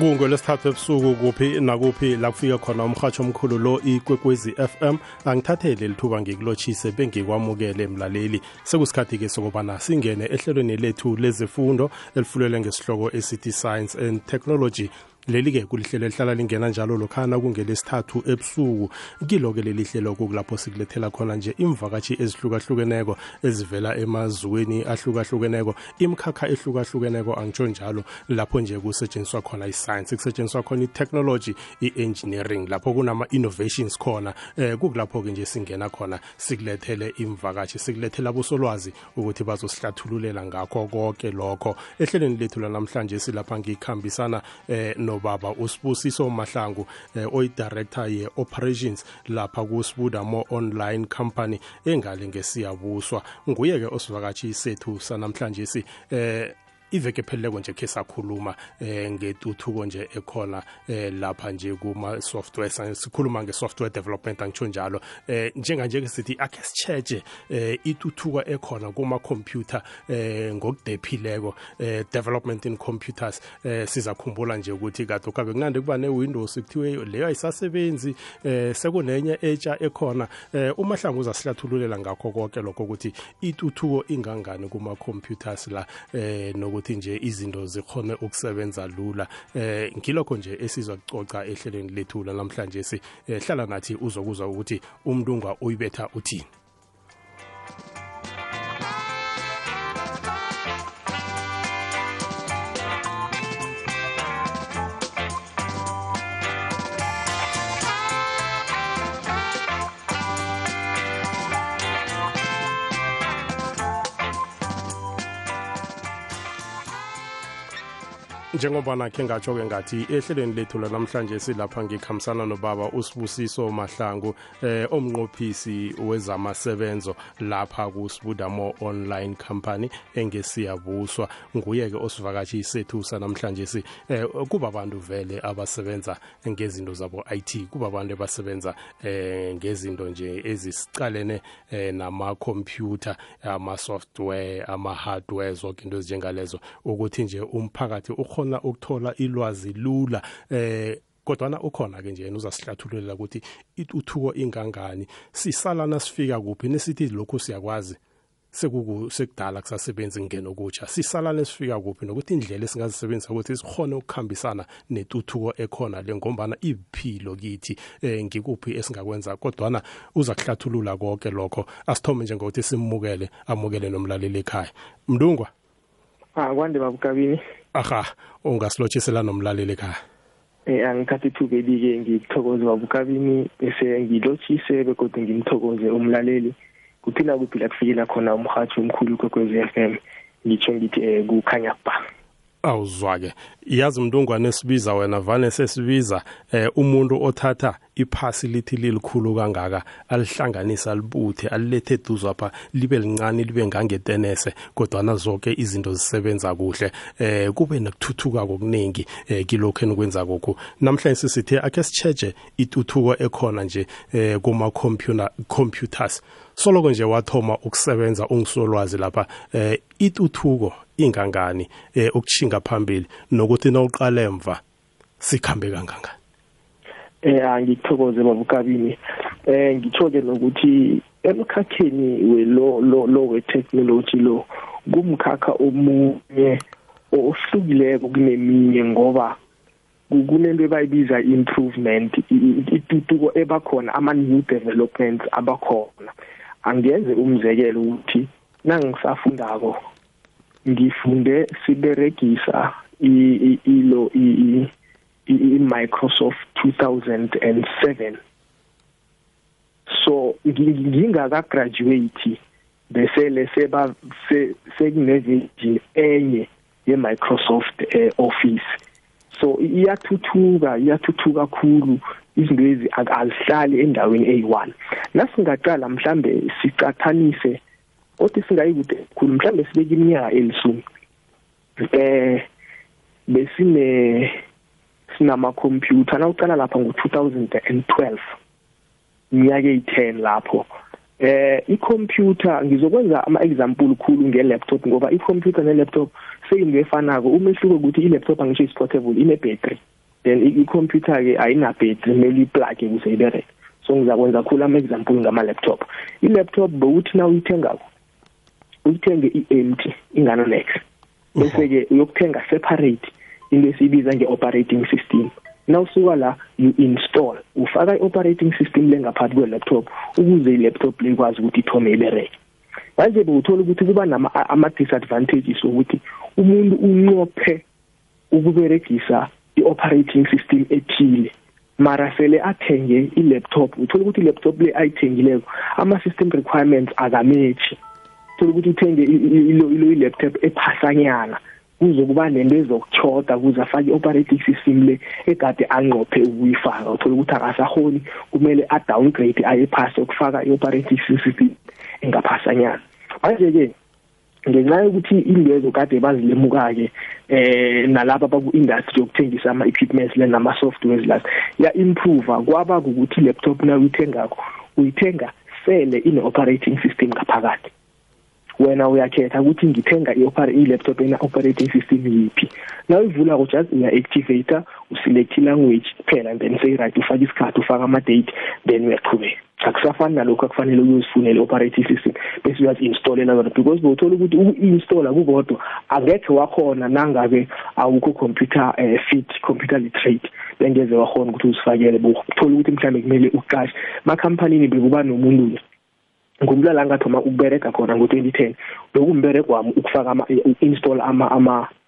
kungo lesithathu ebusuku kuphi nakuphi la kufika khona umhatsho omkhulu lo ikwekwezi FM angithathele lithuba ngikulotshise bengikwamukele mlaleli sekusikhathi ke sokubana singene ehlelweni lethu lezifundo elifulelwe ngesihloko esithi science and technology leli-ke kulihlelo elihlala lingena njalo lokhana kungelesithathu ebusuku kilo-ke leli hlelo kukulapho sikulethela khona nje imvakatshi ezihlukahlukeneko ezivela emazweni ahlukahlukeneko imikhakha ehlukahlukeneko angitsho njalo lapho nje kusetshenziswa khona isayensi kusetshenziswa khona itechnology i-engineering lapho kunama-innovations khona um eh, kukulapho-ke nje singena khona sikulethele imvakatshi sikulethele abosolwazi ukuthi bazosihlathululela ngakho konke lokho ehlelweni lethu lanamhlanje silapha ngikhambisana eh, nobaba usibusiso mahlangu eh, oyidirector ye-operations lapha kusibuda more online company engale ngesiyabuswa nguye-ke osivakatshi sethu sanamhlanje si eh, iveke epheleleko nje khe sakhuluma eh ngetuthuko nje ekhona eh lapha nje kuma software sikhuluma nge software development angitsho njalo eh njenga nje sithi akhe sicheje eh ituthuko ekhona kuma computer eh ngokudephileko eh development in computers eh sizakhumbula nje ukuthi kade ukabe kunande kuba ne Windows kuthiwe leyo ayisasebenzi eh sekunenye etsha ekhona eh umahlangu uzasihlathululela ngakho konke lokho ukuthi ituthuko ingangani kuma-computers la eh nokuthi nje izinto zikhone ukusebenza lula eh ngilokho nje esizwa kucoca ehlelweni lethu lanamhlanje si eh, hlala nathi uzokuzwa ukuthi umntungwa uyibetha uthini njengombana khe ngatsho-ke ngathi ehlelweni lethu lanamhlanje silapha ngikhambisana nobaba usibusiso mahlangu eh omnqophisi wezamasebenzo lapha kusibudamo online company engesiyabuswa nguye-ke osivakatshi sethu sanamhlanje si eh kuba bantu vele abasebenza ngezinto zabo IT kuba abantu abasebenza eh ngezinto nje ezisiqalene eh, nama computer ama software ama hardware zonke into ezinjengalezo ukuthi nje umphakathi ukhona ukuthola ilwazi lula eh kodwana ukhona ke nje uzasihlathululela ukuthi ituthuko ingangani sisalana sifika kuphi nesithi lokhu siyakwazi sekuku sekudala kusasebenzi ngingena okutsha sisalale sifika kuphi nokuthi indlela esingazisebenzisa ukuthi sikhone ukukhambisana netuthuko ekhona le ngombana iphilo kithi eh ngikuphi esingakwenza kodwana uza kuhlathulula konke lokho asithome njengokuthi simukele amukele nomlaleli ekhaya mlungwa akwande babukabini aha ungasilothisela nomlaleli ka eh angithathe ithuba elike ngithokoze babukabini bese ngilotshise begodwa ngimthokoze umlaleli kuphila kuphi la kufikela khona umhathi omkhulu kwekwezi f m ngitsho ngithi um kukhanya ba awuzwa-ke yazi mntungwane esibiza wena vane sesibiza um umuntu othatha iphasi lithi lilikhulu kangaka alihlanganise alibuthe alilethe eduze apha libe lincane libe ngangetenese kodwana zonke izinto zisebenza kuhle eh kube nokuthuthuka kokuningi eh kilokho enikwenza kokho namhlanje sisithe akhe sitsheje ituthuko ekhona nje eh kuma computer computers soloko nje wathoma ukusebenza ungisolwazi lapha eh ituthuko ingangani eh ukuchinga phambili nokuthi nawuqala emva sikhambe kangangani eh angithokoze babukabini eh ngithoke nokuthi emkhakheni we lo lo lo we technology lo kumkhakha omunye ohlukileko kuneminye ngoba kunento ebayibiza improvement itutuko ebakhona ama new developments abakhona angenze umzekelo ukuthi nangisafundako ngifunde siberegisa ilo i-microsoft 2007 so ngingakagraduate besele seba sekuneveji enye ye-microsoft eh, office so iyathuthuka iyathuthuka khulu izinto ezi azihlali endaweni eyi-one nasingaqala mhlambe sicathanise kodwa singayi kude khulu mhlawumbe sibeke iminyaka elisumi eh besine sinamakhompyutha nawucala lapha ngo-2012 iminyaka eyi-10 lapho eh ikhompyutha ngizokwenza ama-example khulu nge-laptop ngoba ikhompyutha ne-laptop seyinto efanako umehluko ukuthi i-laptop angisho is-portable ine-battery then i-computer ke ayinabhetri kumele iplage kuze ibereke so ngizakwenza khulu ama-example ngama-laptop i-laptop bewuthi na uyithengako uyithenge i-empty ingana-nex bese-ke uyokuthenga separate into esiyibiza nge-operating system nawusuka la you install ufaka i-operating system lengaphakathi kwe-laptop ukuze i-laptop le ikwazi ukuthi ithome ibereke manje bewuthola ukuthi kuba ama-disadvantages wokuthi umuntu uncophe ukuberegisa i-operating system ethile mara sele athenge i-laptop uthole ukuthi i-laptop le ayithengileko ama-system requirements akamethi uthole ukuthi uthenge i-laptop ephasanyana kuzokuba nento ezokuchoda kuze afake i-operating system le egade anqophe ukuyifaka uthole ukuthi akasahoni kumele adowngrade aye phasi ukufaka i-operating system engaphasanyana manje-ke ngenxa yokuthi ilezo kade bazilemuka-ke eh nalaba baku-industry yokuthengisa ama-equipments le nama-softwares las ya-improva kwaba kukuthi laptop na uyithengakho uyithenga sele ine-operating system ngaphakathi wena uyakhetha ukuthi ngithenga i-laptop ena-operating system yiphi na uyivulako just uya-activator uselect i-language kuphela then seyi-right ufaka isikhathi ufaka ama-date then uyaqhubeka akusafani nalokho akufanele uyozifunele operating system bese uyazi-installela zona because bowuthola ukuthi uku-installa kukodwa angekhe wakhona nangabe awukho computer um fit computer literate bengeze wakhona ukuthi uzifakele bowuthola ukuthi mhlawumbe kumele uqashe makhampanini bekuba nomuntu ngumla la ngathoma ukuberega khona ngo-2010 bekumberego wami ukufaka install ama ama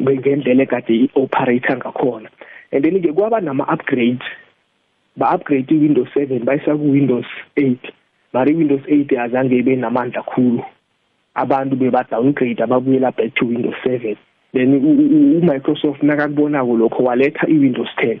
ngendlela ekade i-operator ngakhona and then ke kwaba nama-upgrade ba-upgrade i-windows seven bayisa ku-windows eight mara i-windows eight azange ibe namandla khulu abantu bebadowngrade ababuyela back to windows seven then umicrosoft nakakubonako lokho waletha i-windows ten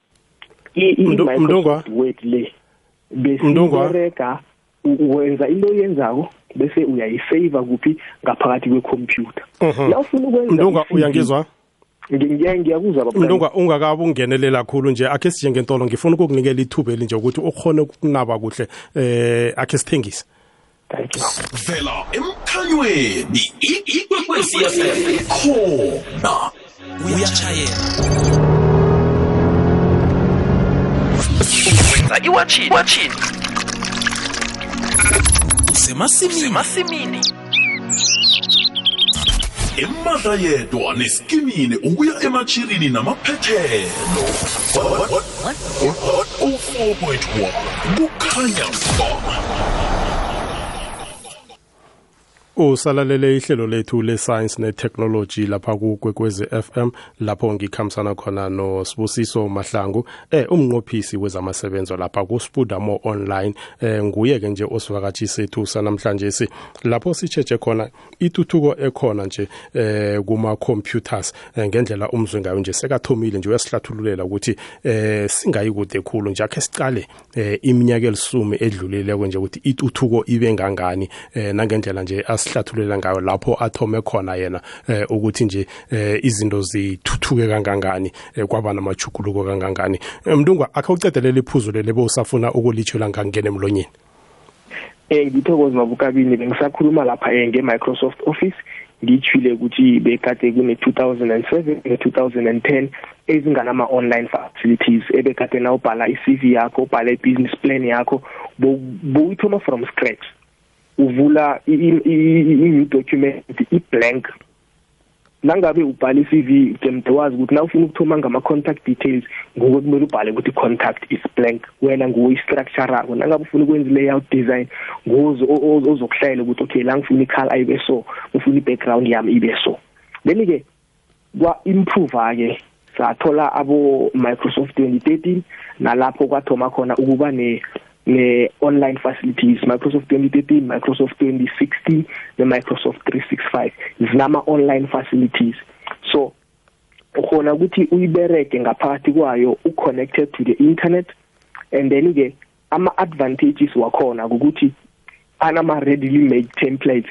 mntungwa wet le besibereka wenza into oyenzako bese uyayisave kuphi ngaphakathi kwekhompyutha mhm. la ufuna ukwenza mntungwa uyangizwa ngiyakuzwa mntungwa ungakabe ungenelela khulu nje akhe sije ngentolo ngifuna ukukunikela ithuba elinje ukuthi ukhone ukunaba kuhle eh akhe sithengise thank you vela emkhanyweni I- ikwekwezi fm khona uyatshayela wenza iwatjhini iwatjhini usemasimini emasimini emadla yedwa nesikimini ukuya ematshirini namaphethelo usalalele ihlelo lethu le-science ne-technology lapha kukwekwezi FM lapho ngikhambisana khona nosibusiso mahlangu eh umnqophisi wezamasebenzo lapha kuspudamo online eh nguye-ke nje osivakatshi sethu sanamhlanje si lapho sitsheje khona ituthuko ekhona nje eh kuma computers eh, ngendlela umzwe ngayo nje sekathomile nje uyasihlathululela ukuthi eh singayi kude khulu nje akhe siqale eh iminyaka elisumi edlulileko nje ukuthi ituthuko ibe ngangani eh nangendlela nje asihlathululela ngayo lapho athome khona yena eh ukuthi nje eh izinto zithuthuke kangangani eh, kwaba namajuguluko kangangani eh, mntungwa akhe ucedelela iphuzu lelebe usafuna ukulitshola ngangena emlonyeni Eh ngithokoza babukabini bengisakhuluma lapha eh, nge Microsoft Office ngithule ukuthi bekade kune 2007 ne 2010 ezinganama online facilities ebekade na ubhala iCV yakho ubhala ibusiness plan yakho bowuthoma from scratch uvula i new document i blank nangabe ubhala i-cv jemde wazi ukuthi nawufuna ukuthoma ngama-contact details nguwe kumele ubhale ukuthi contact is blank wena nguwe i-structurako nangabe ufuna ukwenza i-layout design nguwe ozokuhlayela ukuthi okay la ngifuna i-cal ayibe so ngifuna i-background yami ibe so then-ke kwa-improva-ke sathola abo Microsoft 2013 nalapho kwathoma khona ukuba ne ne online facilities Microsoft 2013 Microsoft 2016 ne Microsoft 365 zinama online facilities so ukhona ukuthi uyibereke ngaphakathi kwayo uconnected to the internet and then ke ama-advantages wakhona ukuthi anama-readily made templates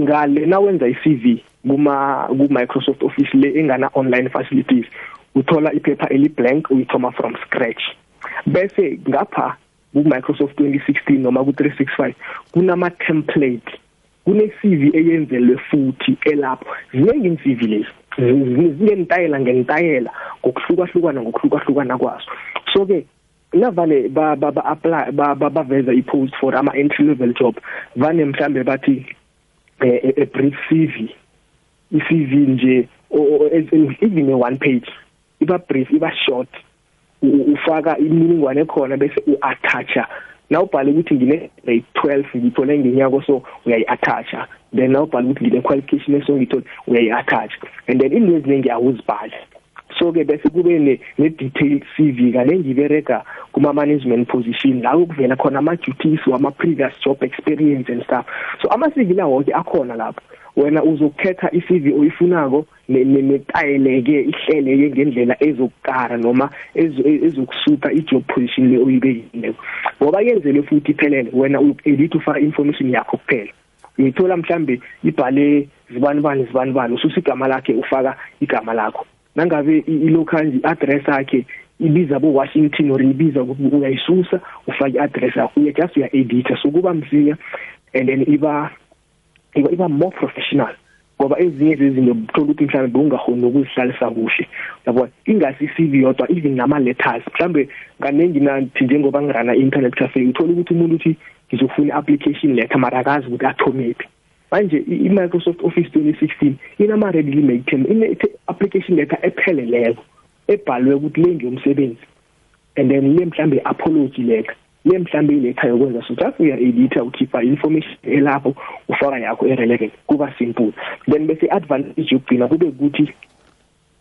ngale nawenza i-cv kuma-microsoft office le engana-online facilities uthola iphepha eli-blank uyithoma from scratch bese ngapha ku-microsoft 2016 noma ku-365 kunama-template kune-cv eyenzelwe futhi elapho ziningi iin-cv lezi zinentayela ngentayela ngokuhlukahlukana ngokuhlukahlukana kwazo so-ke navale ba ba ba apply ba baveza i-post for ama entry level job vane mhlambe bathi a eh, eh, eh, brief CV i-CV nje even a one page iba brief iba short ufaka imininingwane ekhona bese uattacha nawubhala ukuthi ngine grade 12 ngithole ngenyako so uyayiattacha then nawubhala ukuthi ngine qualification eso ngithole uyayiattacha and then into eziningi awuzibhali so ke bese kube ne, ne detailed CV kale ngibereka kuma management position la ukuvela khona ama duties wama previous job experience and stuff so ama CV la wonke akhona lapho wena uzokhetha iCV oyifunako netayeleke ihleleke ngendlela ezokukara noma ezokusutha ijob position le oyibekile ngoba yenzelwe futhi iphelele wena uedit ufaka information yakho kuphela ngithola mhlambe ibhale zibani bani zibani bani ususa igama lakhe ufaka igama lakho nangabe i-local i-address yakhe ibiza bo-washington or ibiza uyayisusa ufake i-address yakho uya just uya-editha so kuba msinya and then iba iba, iba more professional ngoba ezinye zezinto uthola ukuthi mhlawumbe bewungahoni nokuzihlalisa kuhle yabo ingasi i-cv yodwa even nama-letters mhlawumbe kaningi nathi njengoba ngirana i-internet cafe uthola ukuthi umuntu uthi ngizofuna i-application letter mara akazi ukuthi athomephi manje i-microsoft office 2016 inama-readily made term ine-application letter epheleleko ebhalwe ukuthi le ngiyomsebenzi and then le mhlawumbe i-apology letter le mhlawumbe iletha yokwenza so just uya-editha ukhipha information elapho ufaka yakho e-relevant kuba simple then bese i-advantage yokugcina kube ukuthi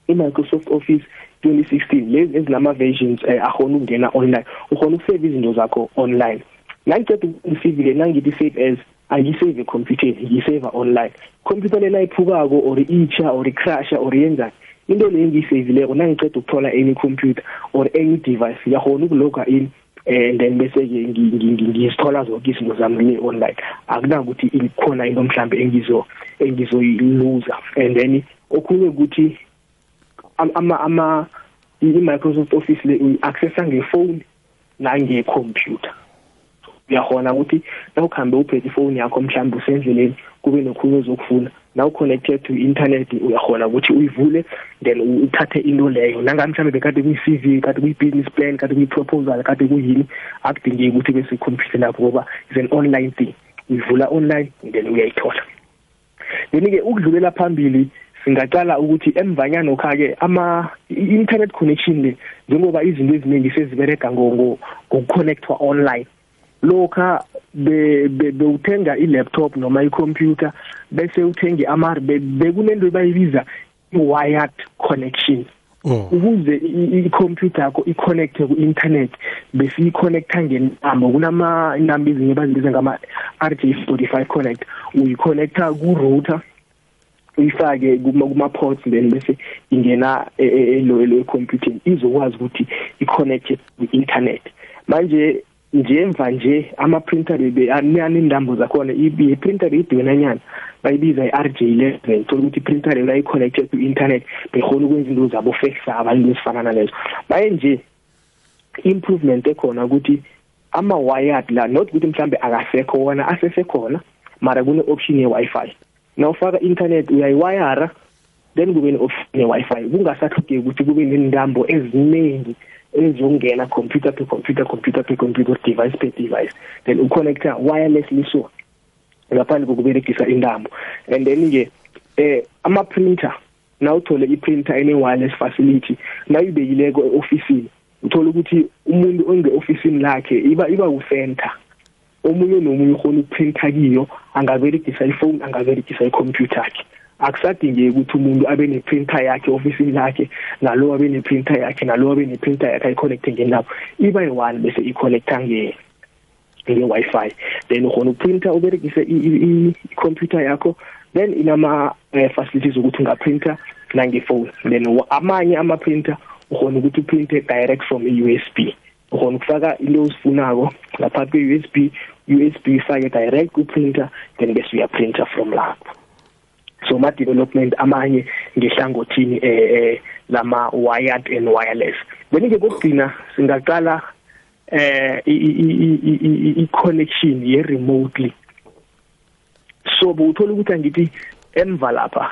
i-microsoft office 2016 lezi ezinama-versions um eh, akhona ukungena online ukhona ukusave izinto zakho online nangiceda uku-save le nangithi save as angisave ekhompyutheni ngisave online computer lena iphukako or itsha or icrasha or yenzani into leyo engiyisevileko nangiceda ukuthola any computer or any device ngiyakhona ukuloga in and then bese-ke ngizithola zonke izinto zami kule-online akunakuthi ikhona into mhlawumbe engizo engizoyiluza and then okhunye ukuthi ama ama i-microsoft office le uyi-accessa ngefoni nangekhompyutha uyahona ukuthi nawukuhambe uphethe ifoni yakho mhlawumbe usendleleni kube nokhunye ozokufuna na uconnected to internet uyakhona ukuthi uyivule then uthathe into leyo nangabe mhlawumbe bekade kuyi-c v kade kuyi-business plan kade kuyi-proposal kade kuyini akudingeki ukuthi bese ikhompyutha lapho ngoba is an online thing uyivula online then uyayithola then-ke ukudlulela phambili singaqala ukuthi emvanyana okha-ke ama-internet connection le njengoba izinto eziningi seziberega ngokuconnectwa online lokha bewuthenga be, be i-laptop noma i-computer bese uthenge amar bekunento be bayibiza i-wired connection oh. ukuze i-computer yakho i-connecte ku-internet besiyi-connecta ngentambo kunama-intambo ezinye bazibiza ngama-r j forty five connect uyi-connecta ku-router uyifake kuma kuma ports then bese ingena e, e, elo elo ecomputeni izokwazi ukuthi i connected to internet manje njemva nje ama printer bebe anentambo zakhona i printer idwenanyana bayibiza i-RJ11 thola ukuthi printer leyo i connected to internet bekhona ukwenza into zabo fax abantu ezifana nalezo baye nje improvement ekhona ukuthi ama wired la not ukuthi mhlambe akasekho wona asesekhona mara kune option ye wifi nawufaka internet uyayiwayara then kube ne wifi kungasahlugeki ukuthi kube nentambo eziningi ezongena computer to computer computer to computer device per device then uconnecta wirelessly so ngaphandle kokuberegisa intambo and then ke eh ama printer nawuthole i printer ene wireless facility nayibekileko e office uthola ukuthi umuntu onge office lakhe iba iba ku center omunye nomunye ukhona ukuphintha kiyo angaberegisa ifowuni angaberegisa ikhompyutha yakhe akusadingeki ukuthi umuntu abe ne-printer yakhe ofisini lakhe nalo abe ne-printer yakhe nalo abe ne-printer yakhe ayi-connecte ngenabo iba yi-one bese i-connecta nge-wi-fi then ukhona ukuprinta uberegise i-computer yakho then inama-facilities eh, ukuthi ungaprinta nangefowuni then amanye ama-printer ukhona ukuthi uprinte direct from i-u s b ukhona ukufaka into ozifunako lapha kwi-usb usb ifake direct ku-printer then bese uyaprinter from lapho so ma-development amanye ngehlangothini um eh, eh, lama-wired and wireless then-ke kokugcina singaqala eh i-connection ye-remotely so bowuthola ukuthi angithi emva lapha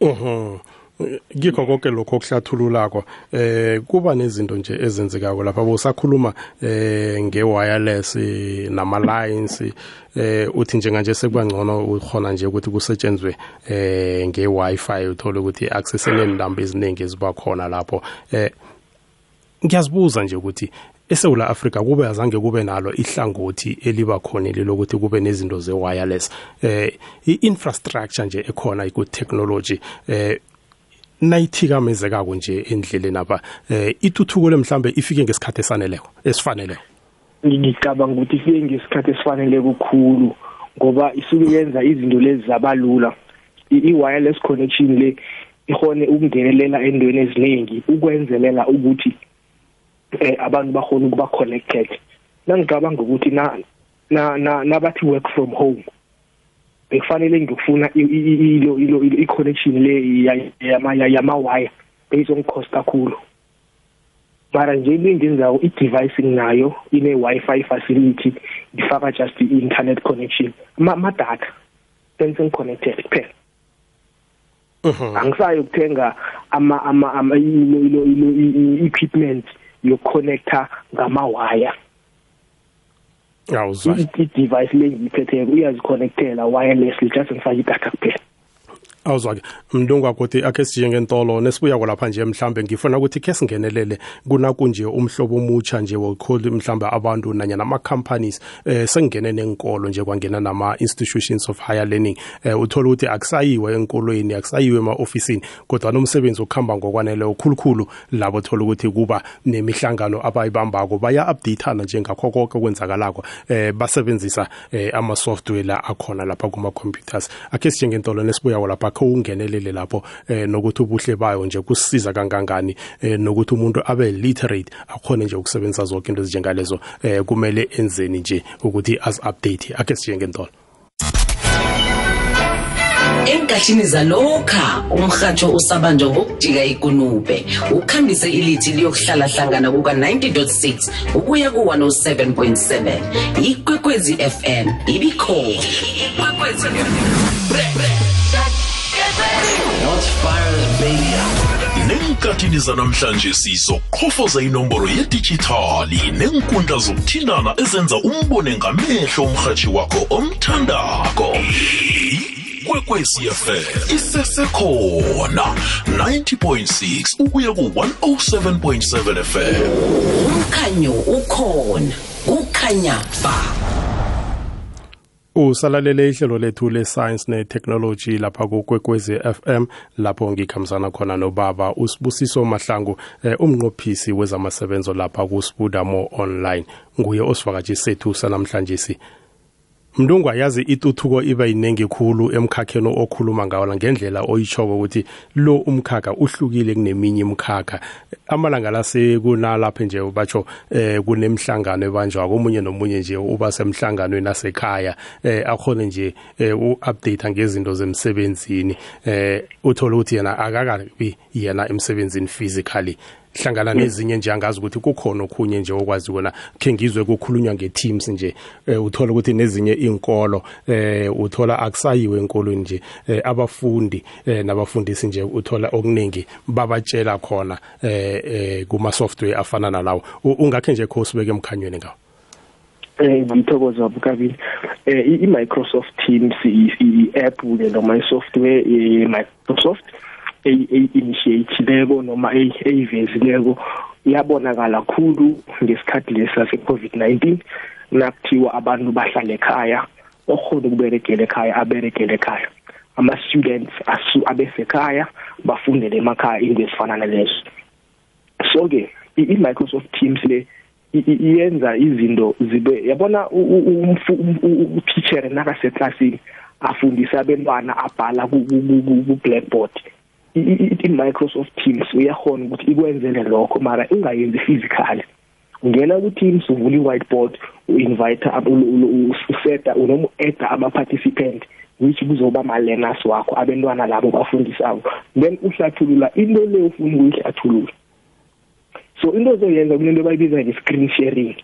uhum ngikho konke lokho okuhlathululako eh kuba nezinto nje ezenzekako lapha bosakhuluma eh ngewireless nama lines eh uthi njenganje sekuba ngcono ukhona nje ukuthi kusetshenzwe eh ngewifi uthole ukuthi access enentambo eziningi eziba khona lapho eh ngiyazibuza nje ukuthi esewula afrika kube azange kube nalo ihlangothi eliba khonile lokuthi kube nezinto ze-wireless eh i-infrastructure nje ekhona ku-technology eh nayithikamezekako nje endleleni apha eh ituthuko le mhlambe ifike ngesikhathi esaneleko esifaneleko ngicabanga ukuthi siye ngesikhathi esifanele kukhulu ngoba isuke yenza izinto lezi zabalula i-wireless connection le ihone ukungenelela endweni eziningi ukwenzelela ukuthi eh abantu bakhona ukuba connected nangicabanga ukuthi na na na nabathi work from home bekufanele ngifuna ilo ilo i-connection le yama yama wire beyizongikhosta kakhulu mara nje into engenzako i-device nginayo ine-wi-fi facility ngifaka just i-internet connection amadata sengisengiconnected kuphela mhm. angisayo ukuthenga ama ama ama equipment yokuconnecta ngamawaya awuzwa i-device le ngiyiphetheyo uyazikhonekthela wirelessly just ngifake idatha kuphela awuzwa-ke mlungu wakuthi akhe sije ngentolo nesibuyako lapha nje mhlambe ngifuna ukuthi khe singenelele kunakunje umhlobo omutsha nje wokukholi mhlambe abantu nanyana ama-companies eh sengingene nenkolo nje kwangena nama-institutions of higher learning eh uthole ukuthi akusayiwe enkolweni akusayiwe ema-ofisini kodwa nomsebenzi ukuhamba ngokwanele ukhulukhulu labo thola ukuthi kuba nemihlangano abayibambako baya-updatana njengakho konke okwenzakalako eh basebenzisa eh, ama-software la akhona lapha kuma-computers akhe sijengentolo nesibuyako lapha khe ungenelele lapho eh nokuthi ubuhle bayo nje kusiza kangangani eh nokuthi umuntu abe literate akhone nje ukusebenzisa zonke into ezinjengalezo eh kumele enzeni nje ukuthi azi-update akhe sijengentolo eenkathini zalokha umrhatsho usabanjwa ngokujika ikunube ukhambise ilithi liyokuhlala hlangana kuka-90.6 ukuya ku-107.7 ikwekwezi fm ibikhona neenkathini zanamhlanje sizoqhofoza inomboro yedijithali neenkundla zokuthintana ezenza umbone ngamehlo umrhatshi wakho omthandako ikwekwecfm isesekhona 90.6 ukuya ku-107.7 fm umkhanyo ukhona kukhanya ba usalalele ihlelo lethu le-science ne-technology lapha kukwekwezi FM lapho ngikhambisana khona nobaba usibusiso mahlangu eh, umnqophisi wezamasebenzo lapha kusibudamo online nguye osivakatshi sethu sanamhlanje si mntungwa yazi ituthuko iba yiningi khulu emkhakheni okhuluma ngawo ngendlela oyitshoko ukuthi lo umkhakha uhlukile kuneminye imkhakha amalanga la sekunalapho nje batsho eh kunemhlangano ebanjwa komunye nomunye nje uba semhlanganweni asekhaya eh akhona nje eh, u-update ngezinto zemsebenzini eh uthola ukuthi yena akakabi yena emsebenzini physically hlangana mm. nezinye nje angazi ukuthi kukhona okhunye nje okwazi kona khe ngizwe kukhulunywa nge-teams nje eh, uthola ukuthi nezinye iy'nkolo eh, uthola akusayiwe enkolweni nje eh, abafundi eh, nabafundisi nje uthola okuningi babatshela khona eh, eh, kuma-software afana nalawo ungakhe nje kho sibeke emkhanyweni ngawo eh ngithokoza babukabili eh i-Microsoft Teams i-app ke noma i-software i-Microsoft eyi-initiatileko noma eyivezileko yabonakala khulu ngesikhathi lesa se-COVID-19 nakuthiwa abantu bahlale ekhaya okhona ukuberegela ekhaya aberegele ekhaya ama-students asu abesekhaya bafundele emakhaya into ezifana nalezo so-ke i-microsoft teams le iyenza izinto zibe yabona umteacher nakaseklasini afundisa abantwana abhala ku-blackboard i-microsoft teams uyakhona ukuthi ikwenzele lokho mara ingayenzi physically ungena ku-teams uvula i-whiteboard u-invite useta unomu-edda ama-participant which kuzoba ma-learners wakho abentwana labo bafundisako then uhlathulula into le ufuna ukuyihlathulula so into ozoyenza kunento bayibiza nge-screen sharing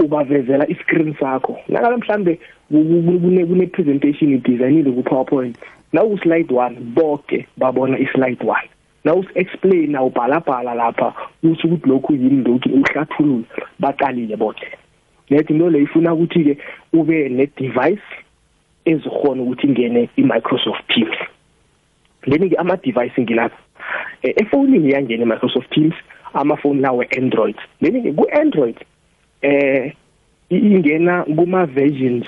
ubavezela i-screen sakho nakabe mhlambe kune-presentation idesignile ku-powerpoint nawuslide one boke babona islide one nawusi-explain awubhalabhala lapha usho ukuthi lokhu yini lokhu uhlathulule baqalile boke net into le ifuna ukuthi-ke ube ne-device ezikhona ukuthi ingene i-microsoft teams leni-ke ama-device ngilapha eh, efonini yangena i-microsoft teams amafoni lawo android leni-ke ku-android eh ingena kuma-versions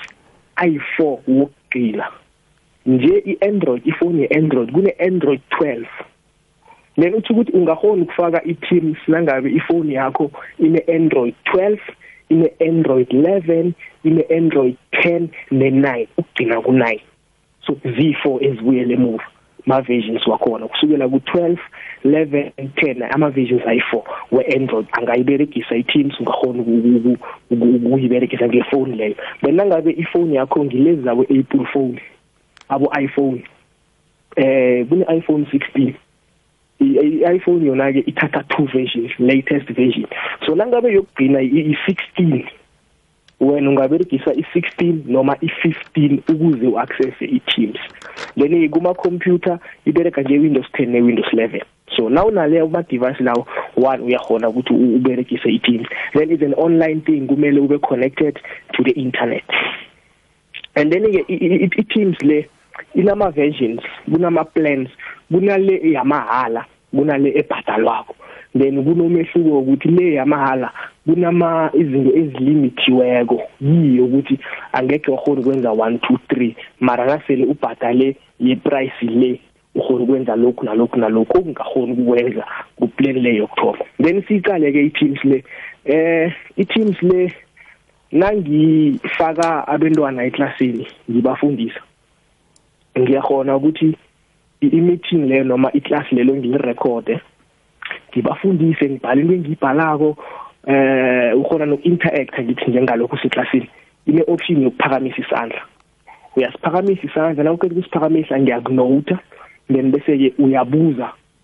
ayi-four wokugcina nje i-android ifoni ye-android kune-android 12 lena uthi ukuthi ungakhona ukufaka i-teams nangabe ifoni yakho ine-android 12 ine-android 11 ine-android 10 ne-9 ukugcina ku-9 so zifo ezibuyele emuva ma-versions wakhona kusukela ku-12 11 10 ama-versions ayi-four we-android angayiberegisa i-teams ungakhona ukuyiberegisa ngefoni leyo but nangabe ifoni yakho ngilezi zabo apple phone abo-iphone eh kune-iphone 16 i-iphone yona-ke ithatha two versions latest version so nangabe yokugcina i-16 wena ungaberegisa i-16 noma i-15 ukuze u-accesse i-teams then kuma-computer ibereka nge-windows 10 ne-windows 11 so now nale uma-device lawo one uyakhona ukuthi uberegise i-teams then is an online thing kumele ube connected to the internet and then ke i-teams le inama versions kunama plans kunale yamahala kunale ebhadalwako then kunomehluko ukuthi le yamahala kunama izinto ezilimithiweko yiyo ukuthi angekhe wakhona ukwenza 1 2 3 mara nasele ubhadale le price le ukhona ukwenza lokhu nalokhu nalokhu okungakhona ukukwenza kuplan le yokuthoma then siyiqale ke i-teams le eh i-teams le nangifaka abentwana eklasini ngibafundisa ngiyahona ukuthi i-meeting leyo noma i-class lelo ngilirekhode ngibafundise ngibhale into engiyibhalako eh ukhona noku-interact ngithi njengalokhu seklasini ine-option yokuphakamisa isandla uyasiphakamisa isandla na uqeda ukusiphakamisa ngiyakunowutha then bese-ke uyabuza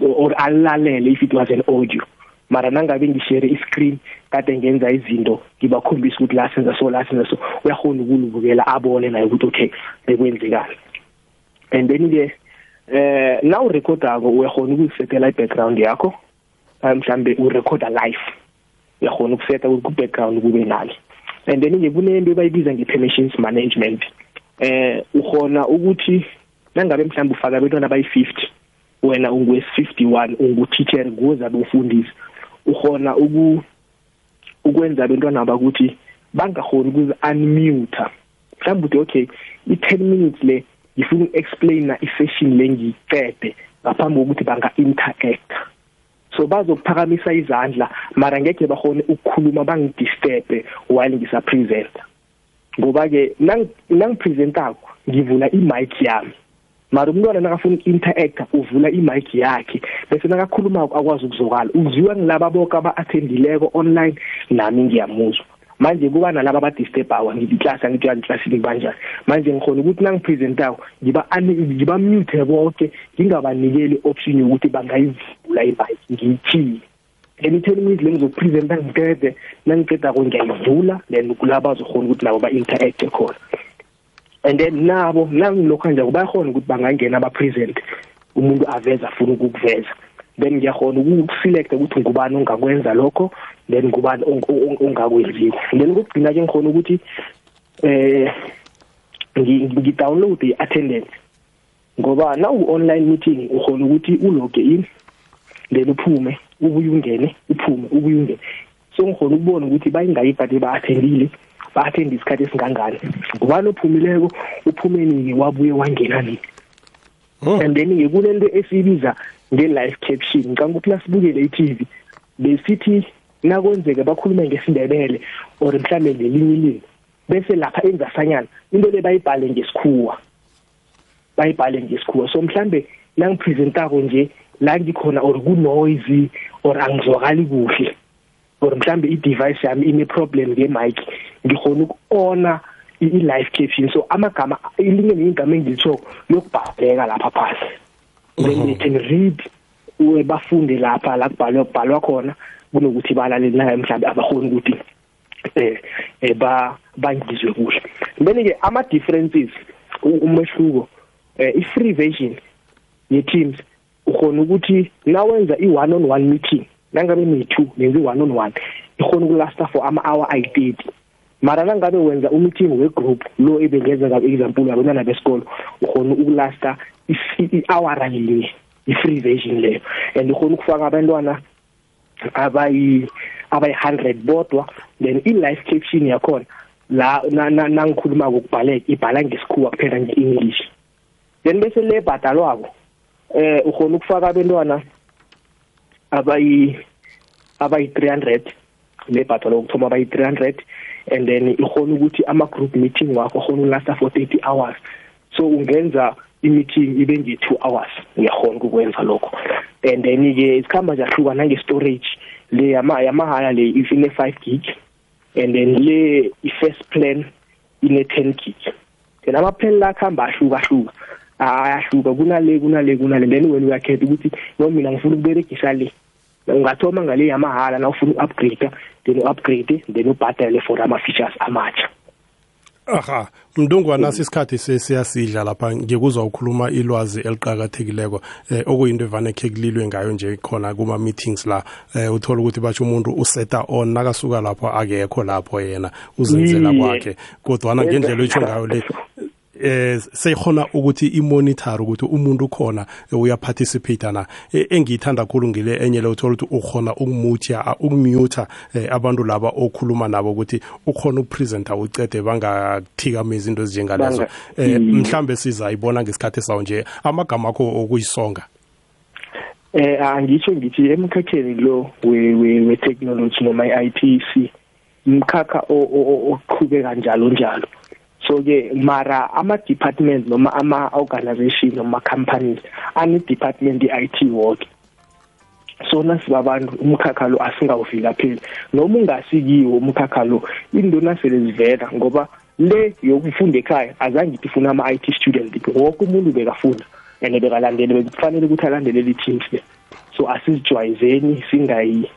or alalele if it was an audio mara nangabe ngishere i-screen kade ngenza izinto ngibakhombisa ukuthi la senza so la senza so uyakhona ukulibukela abone naye ukuthi okay bekwenzekani and then-ke eh la urekhodako uyakhona ukusetela i-background yakho eh, mhlambe urekhoda live uyakhona ukuseta ukuthi ku-background kube nani and then-ke kunento ebayibiza nge-permissions management eh ukhona ukuthi nangabe mhlawumbe ufaka abantwana abayi-50 wena ungwe-51 ungutithere nguwe zabe ufundisi ukhona uku ukwenza abentwana bakuthi bangakhoni ukuzi-unmute mhlawumbe uthi okay i-ten minutes le ngifuna uku-explaina i-session le ngiyiqede ngaphambi kokuthi banga-interacta so bazokuphakamisa izandla mara ngekhe bakhone ukukhuluma bangidisturbe while ngisapresenta ngoba ke nangipresentako ngivula i-mic yami mara umntwana nakafuna uku-interacta uvula i-mic yakhe bese nakakhulumako akwazi ukuzokala uzwiwa ngilaba boke aba-athendileko online nami ngiyamuzwa manje kuba nalaba abadisturbawa ngiyiklasi angithi uyangiklasini banjani manje ngikhona ukuthi nangipresentako ngibamute boke ngingabanikeli i-option yokuthi bangayivula i-mic ngiyithile then i-ten minutes le ngizokupresenta ngiqede nangiqedako ngiyayivula then kula bazokhona ukuthi nabo ba-interact khona and then nabo nangilokho njako bayakhona ukuthi bangangena bapresent umuntu aveze afuna ukukuveza then ngiyakhona ukuselect ukuthi ngubani ongakwenza lokho then ngubani ongakwenziko then kokugcina ke ngikhona ukuthi eh ngi-download i-attendance ngoba na u-online meeting ukhona ukuthi uloge in then uphume ubuye ungene uphume ubuye ungene so ngikhona ukubona ukuthi bayingayi kade ba-athendile ba-athende isikhathi esingangani ngubani ophumileko uphumenike wabuye wangena nini oh. and then-ke kunento esiyibiza nge-life caption ngicanga ukuthi nasibukele i-tv besithi nakwenzeke bakhulume ngesindebele or mhlawumbe ngelinye ilimi bese lapha enzasanyana into le bayibhale ngesikhuwa bayibhale ngesikhuwa so mhlambe nangipresentako nje la ngikhona or ku-noise or angizwakali kuhle or mhlambe i-device yami ine-problem nge-mic ngikhona uku-ona i-life caption so amagama elinye neyingama engilitsho liyokubhaleka lapha phasi then mhm. they can read bafunde lapha la kubhalwe kubhalwa khona kunokuthi balalele naye mhlawumbe abahoni ukuthi eh, eh ba bangizwe kuhle then ke ama differences umehluko eh, i free version ye teams ukhona ukuthi nawenza i one on one meeting nangabe ni two nenzi one on one ikhona ukulasta for ama hour ayi 30 mara nangabe wenza umeeting we group lo ebengeza ka example yabantwana besikolo ukhona ukulasta i-hour linye i-free version leyo and ukhona ukufaka abantwana abayi abayi 100 bodwa then i life caption yakhona la nangikhuluma ukubhaleka ibhala ngesikhuwa kuphela nge-english then bese le bhadalwako eh ukhona ukufaka abantwana abayi abayi 300 lebhathwa lokuthoma bayi-three hundred and then ikhona ukuthi ama-group meeting wakho khona ulasta for thirty hours so ungenza i-meeting ibe nge-two hours ngiyakhona ukukwenza lokho and then-ke isikhamba ziyahluka nange-storage le yamahaya le if ine-five gig and then le i-first plan ine-ten gig then ama-plan la kuhamba ahlukahluka ayahluka kunale kunale kunale then wena uyakhetha ukuthi no mina ngifuna ukuberegisa le ungathoma ngale yamahhala na ufuna u-upgrade then u-upgrade then ubhadele for ama-features amatsha aha mntungwana mm. sisikhathi sesiyasidla lapha ngikuzwa ukhuluma ilwazi eliqakathekileko eh, okuyinto evane khe kulilwe ngayo nje khona kuma-meetings la eh, uthole ukuthi basho umuntu useta on nakasuka lapho akekho lapho yena uzenzela kwakhe kodwana ngendlela oyitsho ngayo le eh seyikhona ukuthi imonitor ukuthi umuntu ukhona eh, uyaparticipate na eh, engiyithanda khulu ngile enye le uthola ukuthi ukhona ukumutha ukumute eh, abantu laba okhuluma nabo ukuthi ukhona ukupresenter ucede bangakuthikameza izinto ezinjengalezo mm. mhlambe siza ibona ngesikhathi sawo nje amagama akho okuyisonga eh angisho ngithi emkhakheni lo we we technology noma i-ITC mkhakha oqhube kanjalo njalo so ke mara ama departments noma ama organizations noma companies ani department iIT wonke sona sibabantu umkhakha lo asingawuvila phela noma ungasikiwo umkhakha lo into nasele zivela ngoba le yokufunda ekhaya azange ithi funa ama IT student wonke umuntu bekafunda and bekalandele bekufanele ukuthi alandele lithini so asizijwayizeni singayi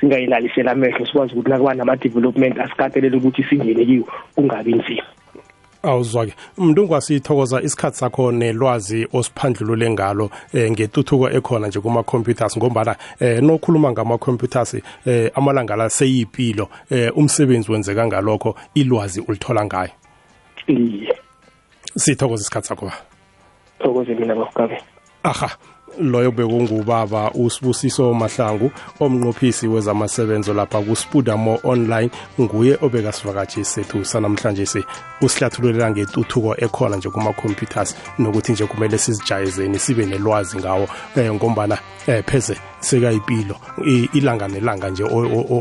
singayilalisela amehlo sikwazi ukuthi nakuba nama-development asikatelele ukuthi singene kiwo kungabi nzima awuzwa-ke mntungwa sithokoza isikhathi sakho nelwazi osiphandlulule ngalo eh, ngetuthuko ekhona nje kuma-computers ngombana eh, nokhuluma ngama-computers eh, amalanga la seyipilo eh, umsebenzi wenzeka ngalokho ilwazi ulithola ngayo iye sithokoza isikhathi sakho ba thokoze mina bafukabe aha loyo bekungubaba usibusiso mahlangu omnqophisi wezamasebenzo lapha kuspudamo online nguye obekasivakatshi sethu sanamhlanje si usihlathululela ngetuthuko ekhona nje kuma-computers nokuthi nje kumele sizijayezeni sibe nelwazi ngawo um ngombana eh pheze sekayipilo ilanga nelanga nje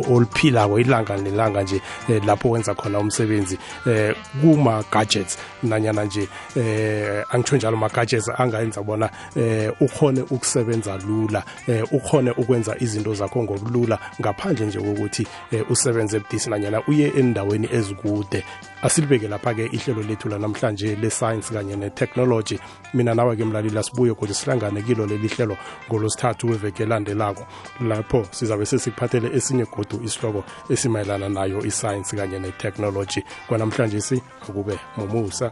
oliphilako ilanga nelanga nje eh, lapho wenza khona umsebenzi eh kuma gadgets nanyana nje eh angitsho njalo ma gadgets angayenza bona eh ukhone ukusebenza lula eh ukhone ukwenza izinto zakho ngobulula ngaphandle nje kokuthi eh, usebenze ebudisi nanyana uye endaweni ezikude asilibeke lapha ke ihlelo lethu lanamhlanje le science kanye ne technology mina nawe ke mlaleli asibuye kuze sihlangane kilo leli hlelo ngolosithathu weveke elandelako lapho sizabe sesikuphathele esinye godu isihloko esimayelana nayo isayensi kanye netechnology kwanamhlanje si akube mumusa